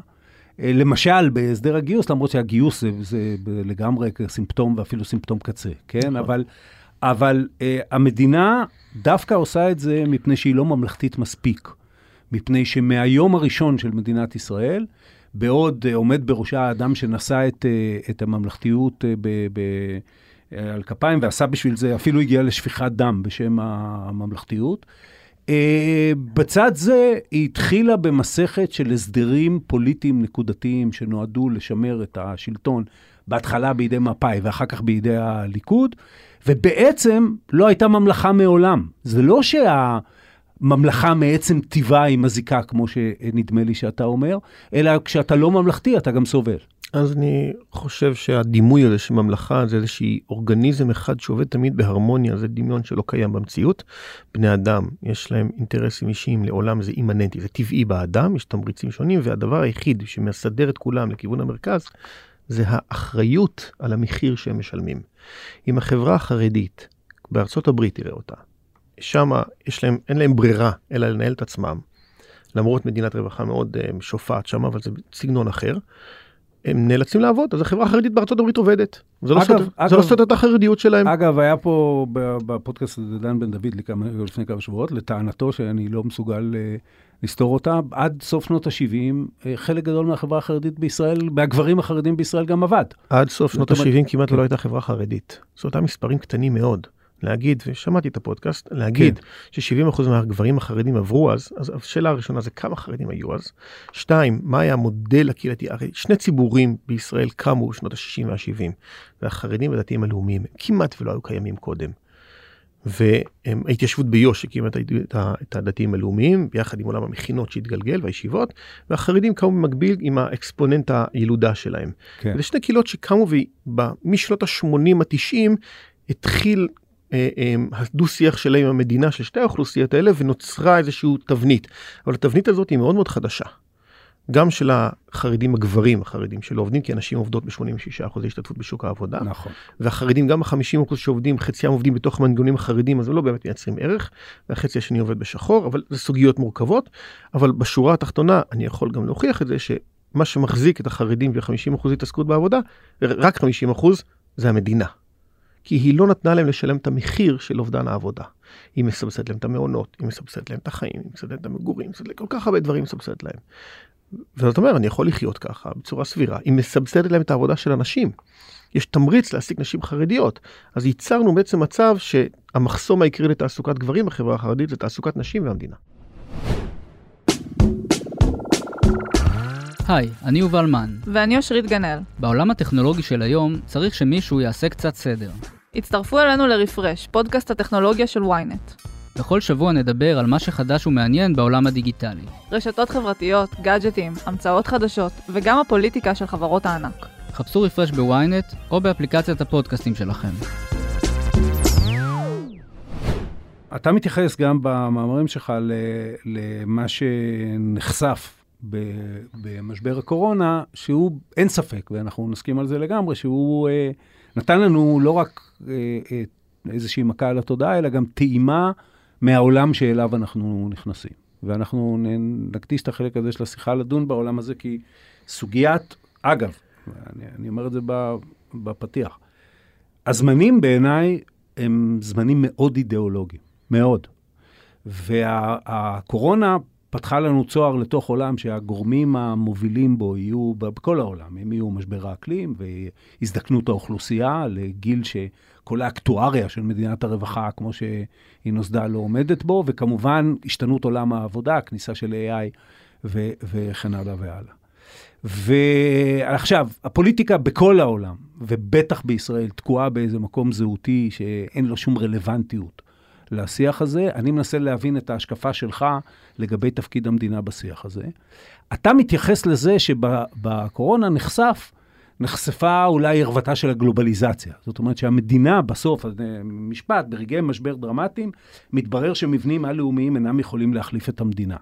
אה, למשל, בהסדר הגיוס, למרות שהגיוס זה, זה לגמרי סימפטום ואפילו סימפטום קצה, כן? נכון. אבל, אבל uh, המדינה דווקא עושה את זה מפני שהיא לא ממלכתית מספיק. מפני שמהיום הראשון של מדינת ישראל, בעוד uh, עומד בראשה האדם שנשא את, uh, את הממלכתיות uh, ב, ב, על כפיים ועשה בשביל זה, אפילו הגיע לשפיכת דם בשם הממלכתיות. בצד זה היא התחילה במסכת של הסדרים פוליטיים נקודתיים שנועדו לשמר את השלטון, בהתחלה בידי מפא"י ואחר כך בידי הליכוד, ובעצם לא הייתה ממלכה מעולם. זה לא שה... ממלכה מעצם טיבה היא מזיקה, כמו שנדמה לי שאתה אומר, אלא כשאתה לא ממלכתי אתה גם סובל. אז אני חושב שהדימוי הזה של ממלכה זה איזשהי אורגניזם אחד שעובד תמיד בהרמוניה, זה דמיון שלא קיים במציאות. בני אדם, יש להם אינטרסים אישיים, לעולם זה אימננטי, זה טבעי באדם, יש תמריצים שונים, והדבר היחיד שמסדר את כולם לכיוון המרכז, זה האחריות על המחיר שהם משלמים. אם החברה החרדית, בארצות הברית תראה אותה, שם יש להם, אין להם ברירה אלא לנהל את עצמם. למרות מדינת רווחה מאוד uh, שופעת שם, אבל זה סגנון אחר. הם נאלצים לעבוד, אז החברה החרדית בארצות הברית עובדת. זה לא סותר לא סותר את החרדיות שלהם. אגב, היה פה בפודקאסט הזה דן בן דוד לכמה, לפני כמה שבועות, לטענתו שאני לא מסוגל uh, לסתור אותה, עד סוף שנות ה-70, uh, אה, חלק גדול מהחברה החרדית בישראל, מהגברים החרדים בישראל גם עבד. עד סוף שנות ה-70 כמעט כן. לא הייתה חברה חרדית. זה אותם מספרים קטנים מאוד. להגיד, ושמעתי את הפודקאסט, להגיד כן. ש-70% מהגברים החרדים עברו אז, אז השאלה הראשונה זה כמה חרדים היו אז. שתיים, מה היה המודל הקהילתי? הרי שני ציבורים בישראל קמו בשנות ה-60 וה-70, והחרדים והדתיים הלאומיים כמעט ולא היו קיימים קודם. וההתיישבות ביו"ש הקימה את הדתיים הלאומיים ביחד עם עולם המכינות שהתגלגל והישיבות והחרדים קמו במקביל עם האקספוננט הילודה שלהם. כן. זה שני קהילות שקמו משנות ה-80 ה-90 התחיל הדו-שיח שלהם עם המדינה של שתי האוכלוסיות האלה ונוצרה איזושהי תבנית. אבל התבנית הזאת היא מאוד מאוד חדשה. גם של החרדים הגברים החרדים שלא עובדים כי אנשים עובדות ב-86% השתתפות בשוק העבודה. נכון. והחרדים גם ה-50% שעובדים חציים עובדים בתוך מנגנונים החרדים אז הם לא באמת מייצרים ערך והחצי השני עובד בשחור אבל זה סוגיות מורכבות אבל בשורה התחתונה אני יכול גם להוכיח את זה שמה שמחזיק את החרדים ו-50% התעסקות בעבודה רק 50% זה המדינה. כי היא לא נתנה להם לשלם את המחיר של אובדן העבודה. היא מסבסדת להם את המעונות, היא מסבסדת להם את החיים, היא מסבסדת להם את המגורים, מסבסדת כל כך הרבה דברים מסבסדת להם. וזאת אומרת, אני יכול לחיות ככה בצורה סבירה, היא מסבסדת להם את העבודה של הנשים. יש תמריץ להעסיק נשים חרדיות. אז ייצרנו בעצם מצב שהמחסום העיקרי לתעסוקת גברים בחברה החרדית זה תעסוקת נשים והמדינה. היי, אני יובל מן. ואני אושרית גנאל. בעולם הטכנולוגי של היום צריך שמישהו יעשה קצת סדר. הצטרפו אלינו לרפרש, פודקאסט הטכנולוגיה של ynet. בכל שבוע נדבר על מה שחדש ומעניין בעולם הדיגיטלי. רשתות חברתיות, גאדג'טים, המצאות חדשות, וגם הפוליטיקה של חברות הענק. חפשו רפרש בוויינט או באפליקציית הפודקאסטים שלכם. אתה מתייחס גם במאמרים שלך למה שנחשף במשבר הקורונה, שהוא, אין ספק, ואנחנו נסכים על זה לגמרי, שהוא אה, נתן לנו לא רק אה, אה, איזושהי מכה על התודעה, אלא גם טעימה מהעולם שאליו אנחנו נכנסים. ואנחנו נקדיש את החלק הזה של השיחה לדון בעולם הזה, כי סוגיית, אגב, אני, אני אומר את זה בפתיח, הזמנים בעיניי הם זמנים מאוד אידיאולוגיים, מאוד. והקורונה פתחה לנו צוהר לתוך עולם שהגורמים המובילים בו יהיו, בכל העולם, הם יהיו משבר האקלים והזדקנות האוכלוסייה לגיל שכל האקטואריה של מדינת הרווחה, כמו שהיא נוסדה, לא עומדת בו, וכמובן השתנות עולם העבודה, כניסה של AI ו- וכן הלאה והלאה. ועכשיו, הפוליטיקה בכל העולם, ובטח בישראל, תקועה באיזה מקום זהותי שאין לו שום רלוונטיות לשיח הזה. אני מנסה להבין את ההשקפה שלך לגבי תפקיד המדינה בשיח הזה. אתה מתייחס לזה שבקורונה נחשף, נחשפה אולי ערוותה של הגלובליזציה. זאת אומרת שהמדינה בסוף, משפט, ברגעי משבר דרמטיים, מתברר שמבנים על-לאומיים אינם יכולים להחליף את המדינה.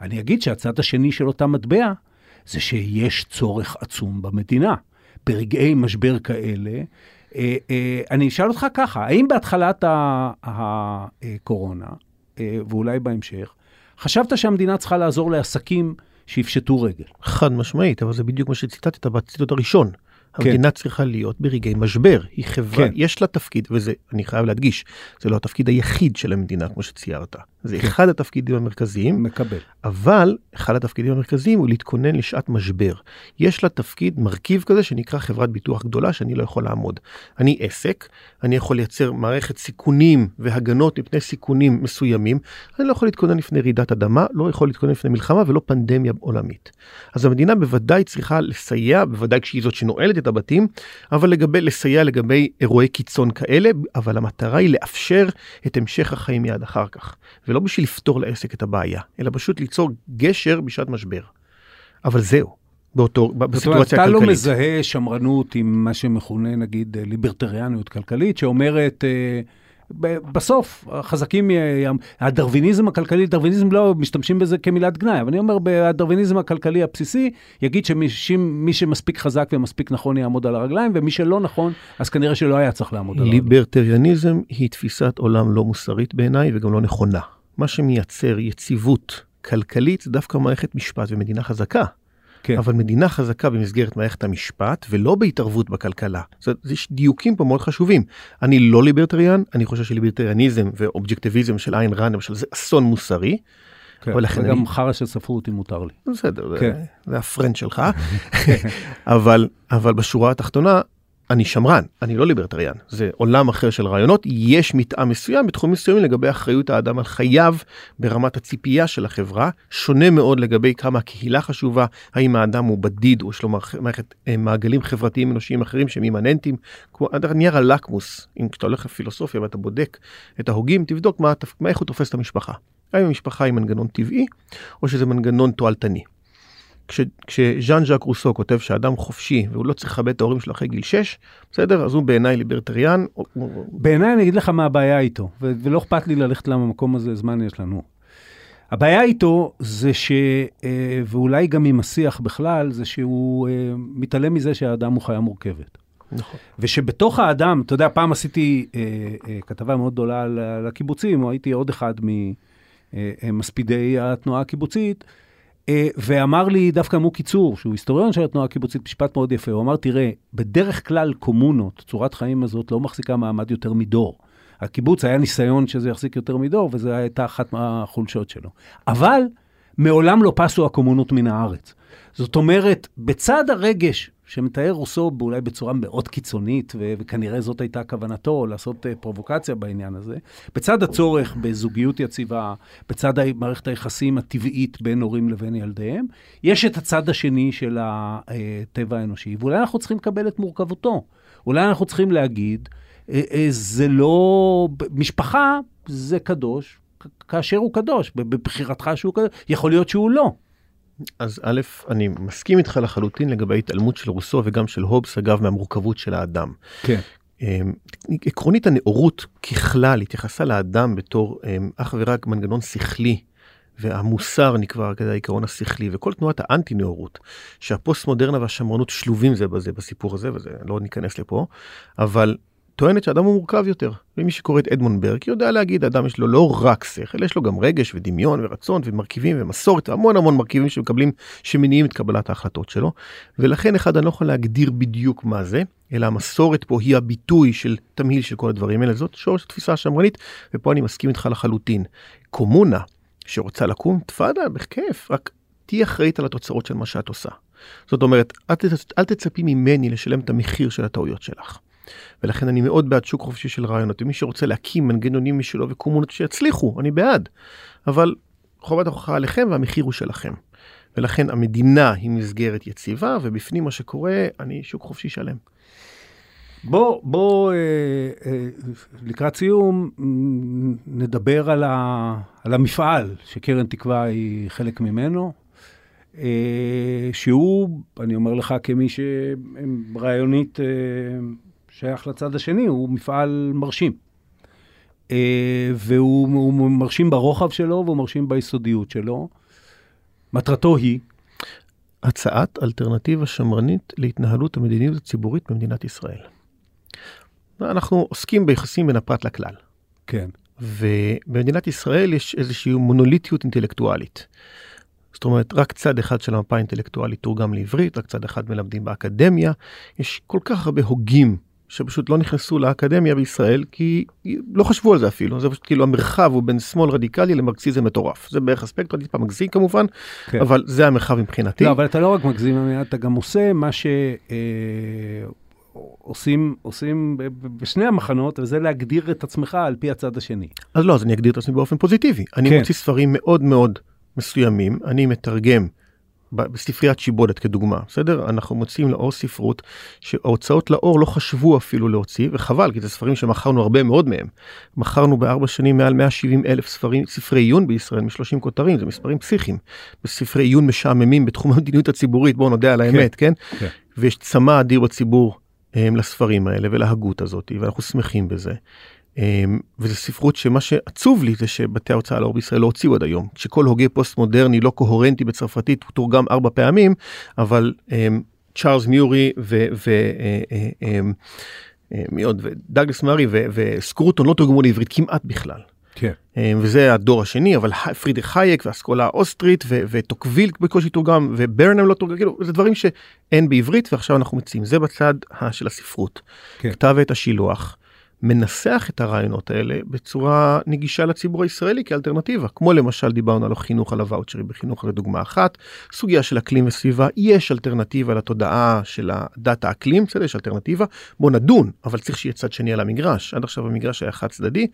אני אגיד שהצד השני של אותה מטבע, זה שיש צורך עצום במדינה. ברגעי משבר כאלה, אה, אה, אני אשאל אותך ככה, האם בהתחלת הקורונה, אה, ואולי בהמשך, חשבת שהמדינה צריכה לעזור לעסקים שיפשטו רגל? חד משמעית, אבל זה בדיוק מה שציטטת בציטוט הראשון. המדינה צריכה להיות ברגעי משבר, היא חברה, כן. יש לה תפקיד, וזה, אני חייב להדגיש, זה לא התפקיד היחיד של המדינה, כמו שציירת. זה אחד התפקידים המרכזיים, מקבל. אבל אחד התפקידים המרכזיים הוא להתכונן לשעת משבר. יש לה תפקיד, מרכיב כזה שנקרא חברת ביטוח גדולה שאני לא יכול לעמוד. אני עסק, אני יכול לייצר מערכת סיכונים והגנות מפני סיכונים מסוימים, אני לא יכול להתכונן לפני רעידת אדמה, לא יכול להתכונן לפני מלחמה ולא פנדמיה עולמית. אז המדינה בוודאי צריכה לסייע, בוודאי כשהיא זאת שנועלת את הבתים, אבל לגבי, לסייע לגבי אירועי קיצון כאלה, אבל המטרה היא לאפשר את המשך החיים מיד אחר כך. ולא בשביל לפתור לעסק את הבעיה, אלא פשוט ליצור גשר בשעת משבר. אבל זהו, באותו, זאת אומרת, בסיטואציה אתה לא הכלכלית. מזהה שמרנות עם מה שמכונה, נגיד, ליברטריאניות כלכלית, שאומרת, אה, בסוף, החזקים, הדרוויניזם הכלכלי, דרוויניזם לא משתמשים בזה כמילת גנאי, אבל אני אומר, הדרוויניזם הכלכלי הבסיסי יגיד שמי שמספיק חזק ומספיק נכון יעמוד על הרגליים, ומי שלא נכון, אז כנראה שלא היה צריך לעמוד על הרגליים. ליברטריאניזם היא תפיסת עולם לא מוסרית בעיניי וגם לא נכונה. מה שמייצר יציבות כלכלית זה דווקא מערכת משפט ומדינה חזקה. כן. אבל מדינה חזקה במסגרת מערכת המשפט ולא בהתערבות בכלכלה. זאת אומרת, יש דיוקים פה מאוד חשובים. אני לא ליברטריאן, אני חושב שליברטריאניזם ואובג'קטיביזם של איין רן למשל זה אסון מוסרי. כן, אבל לכן וגם אני- חרא של ספרות אם מותר לי. בסדר, כן. זה, זה הפרנד שלך. (laughs) אבל, אבל בשורה התחתונה, אני שמרן, אני לא ליברטריאן. זה עולם אחר של רעיונות, יש מתאם מסוים בתחומים מסוימים לגבי אחריות האדם על חייו ברמת הציפייה של החברה, שונה מאוד לגבי כמה הקהילה חשובה, האם האדם הוא בדיד או יש לו מערכ- מערכת אה, מעגלים חברתיים אנושיים אחרים שהם אימננטיים, כמו נייר הלקמוס, אם כשאתה הולך לפילוסופיה ואתה בודק את ההוגים, תבדוק מה, מה איך הוא תופס את המשפחה. האם המשפחה היא מנגנון טבעי, או שזה מנגנון תועלתני. כש- כשז'אן ז'אק רוסו כותב שאדם חופשי והוא לא צריך לכבד את ההורים שלו אחרי גיל 6, בסדר? אז הוא בעיניי ליברטריאן. בעיניי אני אגיד לך מה הבעיה איתו, ו- ולא אכפת לי ללכת למקום הזה, זמן יש לנו. הבעיה איתו זה ש... אה, ואולי גם עם השיח בכלל, זה שהוא אה, מתעלם מזה שהאדם הוא חיה מורכבת. נכון. ושבתוך האדם, אתה יודע, פעם עשיתי אה, אה, כתבה מאוד גדולה על, הקיבוצים, או הייתי עוד אחד ממספידי התנועה הקיבוצית, אה, ואמר לי דווקא מוקי צור, שהוא היסטוריון של התנועה הקיבוצית, משפט מאוד יפה, הוא אמר, תראה, בדרך כלל קומונות, צורת חיים הזאת לא מחזיקה מעמד יותר מדור. הקיבוץ היה ניסיון שזה יחזיק יותר מדור, וזו הייתה אחת מהחולשות שלו. אבל מעולם לא פסו הקומונות מן הארץ. זאת אומרת, בצד הרגש שמתאר רוסו אולי בצורה מאוד קיצונית, ו- וכנראה זאת הייתה כוונתו, לעשות uh, פרובוקציה בעניין הזה, בצד הצורך בזוגיות יציבה, בצד מערכת היחסים הטבעית בין הורים לבין ילדיהם, יש את הצד השני של הטבע האנושי, ואולי אנחנו צריכים לקבל את מורכבותו. אולי אנחנו צריכים להגיד, אה, אה, זה לא... משפחה זה קדוש, כאשר הוא קדוש, בבחירתך שהוא קדוש, יכול להיות שהוא לא. אז א', אני מסכים איתך לחלוטין לגבי ההתעלמות של רוסו וגם של הובס, אגב, מהמורכבות של האדם. כן. אמ, עקרונית הנאורות ככלל התייחסה לאדם בתור אמ, אך ורק מנגנון שכלי. והמוסר נקבע כדי העיקרון השכלי וכל תנועת האנטי נאורות שהפוסט מודרנה והשמרנות שלובים זה בזה בסיפור הזה וזה לא ניכנס לפה אבל טוענת שאדם הוא מורכב יותר. ומי שקורא את אדמונד ברק יודע להגיד אדם יש לו לא רק שכל יש לו גם רגש ודמיון ורצון ומרכיבים ומסורת והמון המון מרכיבים שמקבלים שמניעים את קבלת ההחלטות שלו ולכן אחד אני לא יכול להגדיר בדיוק מה זה אלא המסורת פה היא הביטוי של תמהיל של כל הדברים האלה זאת שורש התפיסה השמרנית ופה אני מסכים איתך לחלוטין. קומונה שרוצה לקום תפאדה בכיף רק תהיי אחראית על התוצאות של מה שאת עושה. זאת אומרת אל, אל תצפי ממני לשלם את המחיר של הטעויות שלך. ולכן אני מאוד בעד שוק חופשי של רעיונות ומי שרוצה להקים מנגנונים משלו וקומונות שיצליחו אני בעד אבל חובת ההוכחה עליכם והמחיר הוא שלכם. ולכן המדינה היא מסגרת יציבה ובפנים מה שקורה אני שוק חופשי שלם. בוא, בוא אה, אה, לקראת סיום נדבר על, ה, על המפעל שקרן תקווה היא חלק ממנו, אה, שהוא, אני אומר לך כמי שרעיונית אה, שייך לצד השני, הוא מפעל מרשים. אה, והוא מרשים ברוחב שלו והוא מרשים ביסודיות שלו. מטרתו היא? הצעת אלטרנטיבה שמרנית להתנהלות המדיניות הציבורית במדינת ישראל. אנחנו עוסקים ביחסים בין הפרט לכלל. כן. ובמדינת ישראל יש איזושהי מונוליטיות אינטלקטואלית. זאת אומרת, רק צד אחד של המפה האינטלקטואלית תורגם לעברית, רק צד אחד מלמדים באקדמיה. יש כל כך הרבה הוגים שפשוט לא נכנסו לאקדמיה בישראל כי לא חשבו על זה אפילו זה פשוט כאילו המרחב הוא בין שמאל רדיקלי למרקסיזם מטורף זה בערך הספקטרום טיפה מגזים כמובן כן. אבל זה המרחב מבחינתי. לא אבל אתה לא רק מגזים אתה גם עושה מה ש... אה, עושים בשני המחנות, וזה להגדיר את עצמך על פי הצד השני. אז לא, אז אני אגדיר את עצמי באופן פוזיטיבי. אני כן. מוציא ספרים מאוד מאוד מסוימים, אני מתרגם בספריית שיבולת כדוגמה, בסדר? אנחנו מוציאים לאור ספרות שההוצאות לאור לא חשבו אפילו להוציא, וחבל, כי זה ספרים שמכרנו הרבה מאוד מהם. מכרנו בארבע שנים מעל 170 אלף ספרים, ספרי עיון בישראל מ-30 כותרים, זה מספרים פסיכיים. בספרי עיון משעממים בתחום (laughs) המדיניות הציבורית, בואו נודה על כן, האמת, כן? כן? כן. ויש צמא אדיר בציבור הם, לספרים האלה ולהגות הזאת, ואנחנו שמחים בזה. אמ, וזו ספרות שמה שעצוב לי זה שבתי ההוצאה לאור בישראל לא הוציאו עד היום. שכל הוגה פוסט מודרני לא קוהרנטי בצרפתית הוא תורגם ארבע פעמים, אבל אמ, צ'ארלס מארי ומי עוד, ודאגלס מארי וסקרוטון לא תורגמו לעברית כמעט בכלל. כן. אמ, וזה הדור השני אבל פרידריך חייק והאסכולה האוסטרית וטוקוויל בקושי תורגם וברנם לא תורגם כאילו זה דברים שאין בעברית ועכשיו אנחנו מציעים זה בצד של הספרות. כן. כתב את השילוח. מנסח את הרעיונות האלה בצורה נגישה לציבור הישראלי כאלטרנטיבה. כמו למשל דיברנו על החינוך על הוואוצ'רים בחינוך לדוגמה אחת. סוגיה של אקלים וסביבה יש אלטרנטיבה לתודעה של הדת האקלים בסדר? יש אלטרנטיבה. בוא נדון אבל צריך שיהיה צד שני על המגרש. עד עכשיו המגרש היה חד צדדי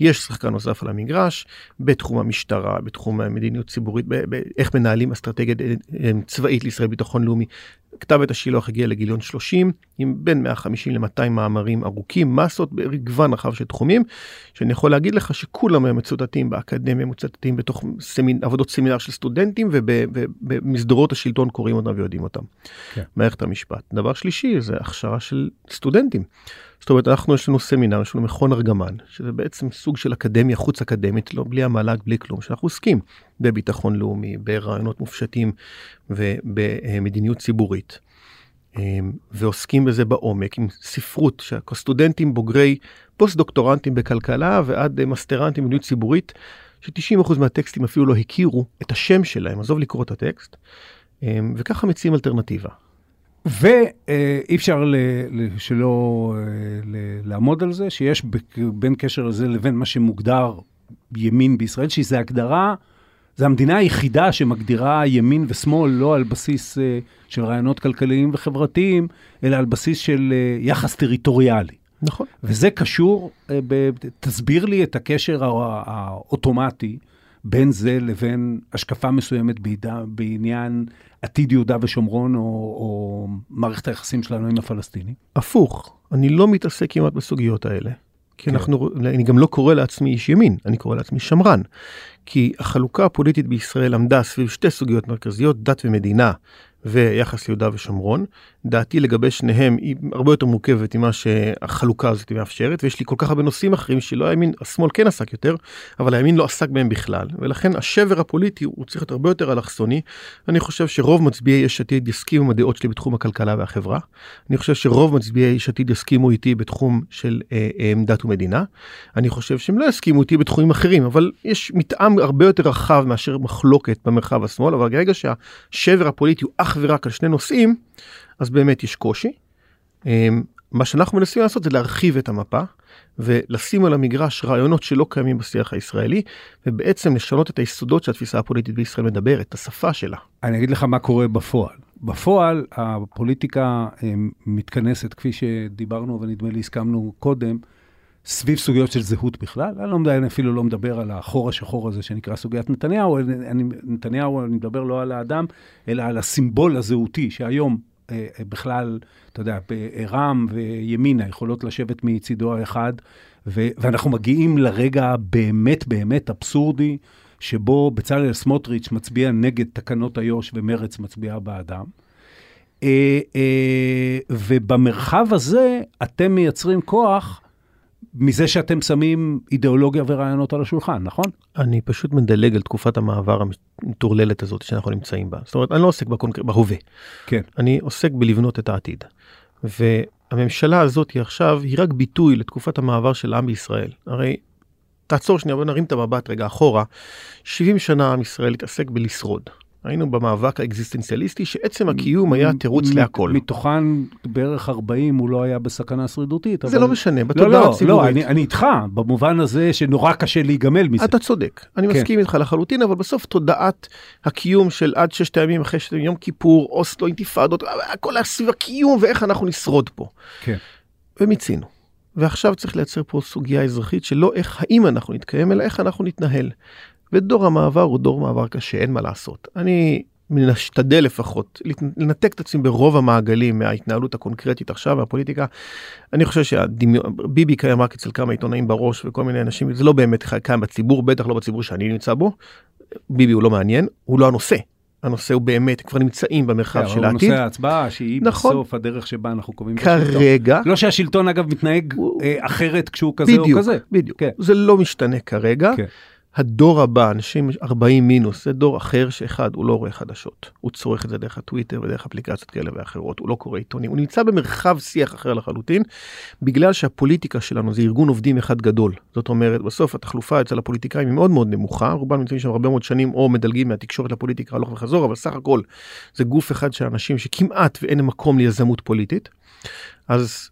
יש שחקן נוסף על המגרש בתחום המשטרה בתחום המדיניות ציבורית באיך מנהלים אסטרטגיה אה, צבאית לישראל ביטחון לאומי כתב את השילוח הגיע לגיליון 30 עם בין 150 ל-200 מאמרים ארוכים, מסות במגוון רחב של תחומים, שאני יכול להגיד לך שכולם הם מצוטטים באקדמיה, מצוטטים בתוך סמינ... עבודות סמינר של סטודנטים ובמסדרות השלטון קוראים אותם ויודעים אותם. כן. מערכת המשפט. דבר שלישי זה הכשרה של סטודנטים. זאת אומרת אנחנו יש לנו סמינר יש לנו מכון ארגמן שזה בעצם סוג של אקדמיה חוץ אקדמית לא בלי המל"ג בלי כלום שאנחנו עוסקים בביטחון לאומי ברעיונות מופשטים ובמדיניות ציבורית. אמ, ועוסקים בזה בעומק עם ספרות שהסטודנטים בוגרי פוסט דוקטורנטים בכלכלה ועד מסטרנטים במדיניות ציבורית ש-90% מהטקסטים אפילו לא הכירו את השם שלהם עזוב לקרוא את הטקסט אמ, וככה מציעים אלטרנטיבה. ואי אפשר שלא אה, לעמוד על זה, שיש בין קשר לזה לבין מה שמוגדר ימין בישראל, שזה הגדרה, זו המדינה היחידה שמגדירה ימין ושמאל לא על בסיס אה, של רעיונות כלכליים וחברתיים, אלא על בסיס של אה, יחס טריטוריאלי. נכון. וזה קשור, תסביר לי את הקשר האוטומטי בין זה לבין השקפה מסוימת בעניין עתיד יהודה ושומרון או, או מערכת היחסים שלנו עם הפלסטינים? הפוך, אני לא מתעסק כמעט בסוגיות האלה. כי כן. אנחנו, אני גם לא קורא לעצמי איש ימין, אני קורא לעצמי שמרן. כי החלוקה הפוליטית בישראל עמדה סביב שתי סוגיות מרכזיות, דת ומדינה. ויחס ליהודה ושומרון. דעתי לגבי שניהם היא הרבה יותר מורכבת ממה שהחלוקה הזאת מאפשרת, ויש לי כל כך הרבה נושאים אחרים שלא הימין, השמאל כן עסק יותר, אבל הימין לא עסק בהם בכלל, ולכן השבר הפוליטי הוא צריך להיות הרבה יותר אלכסוני. אני חושב שרוב מצביעי יש עתיד יסכימו עם הדעות שלי בתחום הכלכלה והחברה. אני חושב שרוב מצביעי יש עתיד יסכימו איתי בתחום של אה, אה, דת ומדינה. אני חושב שהם לא יסכימו איתי בתחומים אחרים, אבל יש מתאם הרבה יותר רחב מאשר מחלוקת במרחב השמאל, אבל ברגע שהשבר הפוליטי הוא אך ורק על שני נושאים, אז באמת יש קושי. אמ, מה שאנחנו מנסים לעשות זה להרחיב את המפה ולשים על המגרש רעיונות שלא קיימים בשיח הישראלי ובעצם לשנות את היסודות שהתפיסה הפוליטית בישראל מדברת, את השפה שלה. אני אגיד לך מה קורה בפועל. בפועל הפוליטיקה אמ, מתכנסת כפי שדיברנו ונדמה לי הסכמנו קודם. סביב סוגיות של זהות בכלל. אני, לא, אני אפילו לא מדבר על החור השחור הזה שנקרא סוגיית נתניהו, אני, נתניהו, אני מדבר לא על האדם, אלא על הסימבול הזהותי, שהיום אה, אה, בכלל, אתה יודע, רע"מ וימינה יכולות לשבת מצידו האחד, ו, ואנחנו מגיעים לרגע הבאמת באמת אבסורדי, שבו בצלאל סמוטריץ' מצביע נגד תקנות איו"ש ומרץ מצביעה בעדם. אה, ובמרחב הזה אתם מייצרים כוח מזה שאתם שמים אידיאולוגיה ורעיונות על השולחן, נכון? אני פשוט מדלג על תקופת המעבר המטורללת הזאת שאנחנו נמצאים בה. זאת אומרת, אני לא עוסק בקונק... בהווה. כן. אני עוסק בלבנות את העתיד. והממשלה הזאת היא עכשיו, היא רק ביטוי לתקופת המעבר של העם בישראל. הרי, תעצור שנייה, בוא נרים את המבט רגע אחורה. 70 שנה עם ישראל התעסק בלשרוד. היינו במאבק האקזיסטנציאליסטי שעצם הקיום היה תירוץ להכל. מתוכן בערך 40 הוא לא היה בסכנה שרידותית. זה. לא משנה, בתודעה לא, לא, הציבורית. לא, אני, אני איתך, במובן הזה שנורא קשה להיגמל מזה. אתה צודק, אני כן. מסכים איתך לחלוטין, אבל בסוף תודעת הקיום של עד ששת הימים אחרי שת ימים, יום כיפור, אוסלו, אינתיפאדות, הכל היה סביב הקיום ואיך אנחנו נשרוד פה. כן. ומיצינו. ועכשיו צריך לייצר פה סוגיה אזרחית שלא איך האם אנחנו נתקיים, אלא איך אנחנו נתנהל. ודור המעבר הוא דור מעבר קשה, אין מה לעשות. אני משתדל לפחות לנתק את עצמי ברוב המעגלים מההתנהלות הקונקרטית עכשיו מהפוליטיקה. אני חושב שביבי קיים רק אצל כמה עיתונאים בראש וכל מיני אנשים, זה לא באמת קיים בציבור, בטח לא בציבור שאני נמצא בו. ביבי הוא לא מעניין, הוא לא הנושא. הנושא הוא באמת, כבר נמצאים במרחב כן, של העתיד. נושא ההצבעה, שהיא נכון. בסוף הדרך שבה אנחנו קובעים כרגע, את השלטון. לא שהשלטון אגב מתנהג הוא... אה, אחרת כשהוא כזה בדיוק, או כזה. בדיוק, בדיוק. כן. זה לא משתנה כרגע. כן. הדור הבא, אנשים 40 מינוס, זה דור אחר שאחד, הוא לא רואה חדשות. הוא צורך את זה דרך הטוויטר ודרך אפליקציות כאלה ואחרות, הוא לא קורא עיתונים, הוא נמצא במרחב שיח אחר לחלוטין, בגלל שהפוליטיקה שלנו זה ארגון עובדים אחד גדול. זאת אומרת, בסוף התחלופה אצל הפוליטיקאים היא מאוד מאוד נמוכה, רובם נמצאים שם הרבה מאוד שנים או מדלגים מהתקשורת לפוליטיקה הלוך וחזור, אבל סך הכל זה גוף אחד של אנשים שכמעט ואין מקום ליזמות פוליטית. אז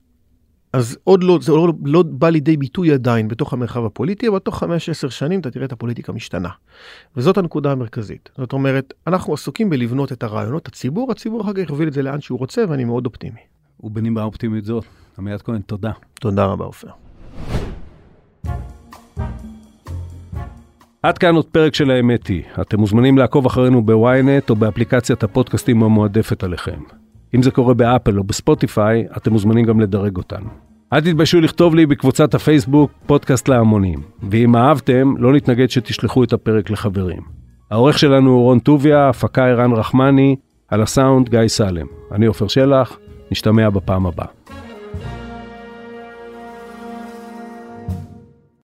אז עוד לא, זה לא, לא בא לידי ביטוי עדיין בתוך המרחב הפוליטי, אבל תוך 5-10 שנים אתה תראה את הפוליטיקה משתנה. וזאת הנקודה המרכזית. זאת אומרת, אנחנו עסוקים בלבנות את הרעיונות, הציבור, הציבור אחר כך יוביל את זה לאן שהוא רוצה, ואני מאוד אופטימי. ובנימה אופטימית זאת, עמיעד כהן, תודה. תודה רבה, עופר. עד כאן עוד פרק של האמת היא. אתם מוזמנים לעקוב אחרינו בוויינט או באפליקציית הפודקאסטים המועדפת עליכם. אם זה קורה באפל או בספוטיפיי, אתם מוזמנים גם לדרג אותנו. אל תתביישו לכתוב לי בקבוצת הפייסבוק פודקאסט להמונים, ואם אהבתם, לא נתנגד שתשלחו את הפרק לחברים. העורך שלנו הוא רון טוביה, הפקה ערן רחמני, על הסאונד גיא סלם. אני עופר שלח, נשתמע בפעם הבאה.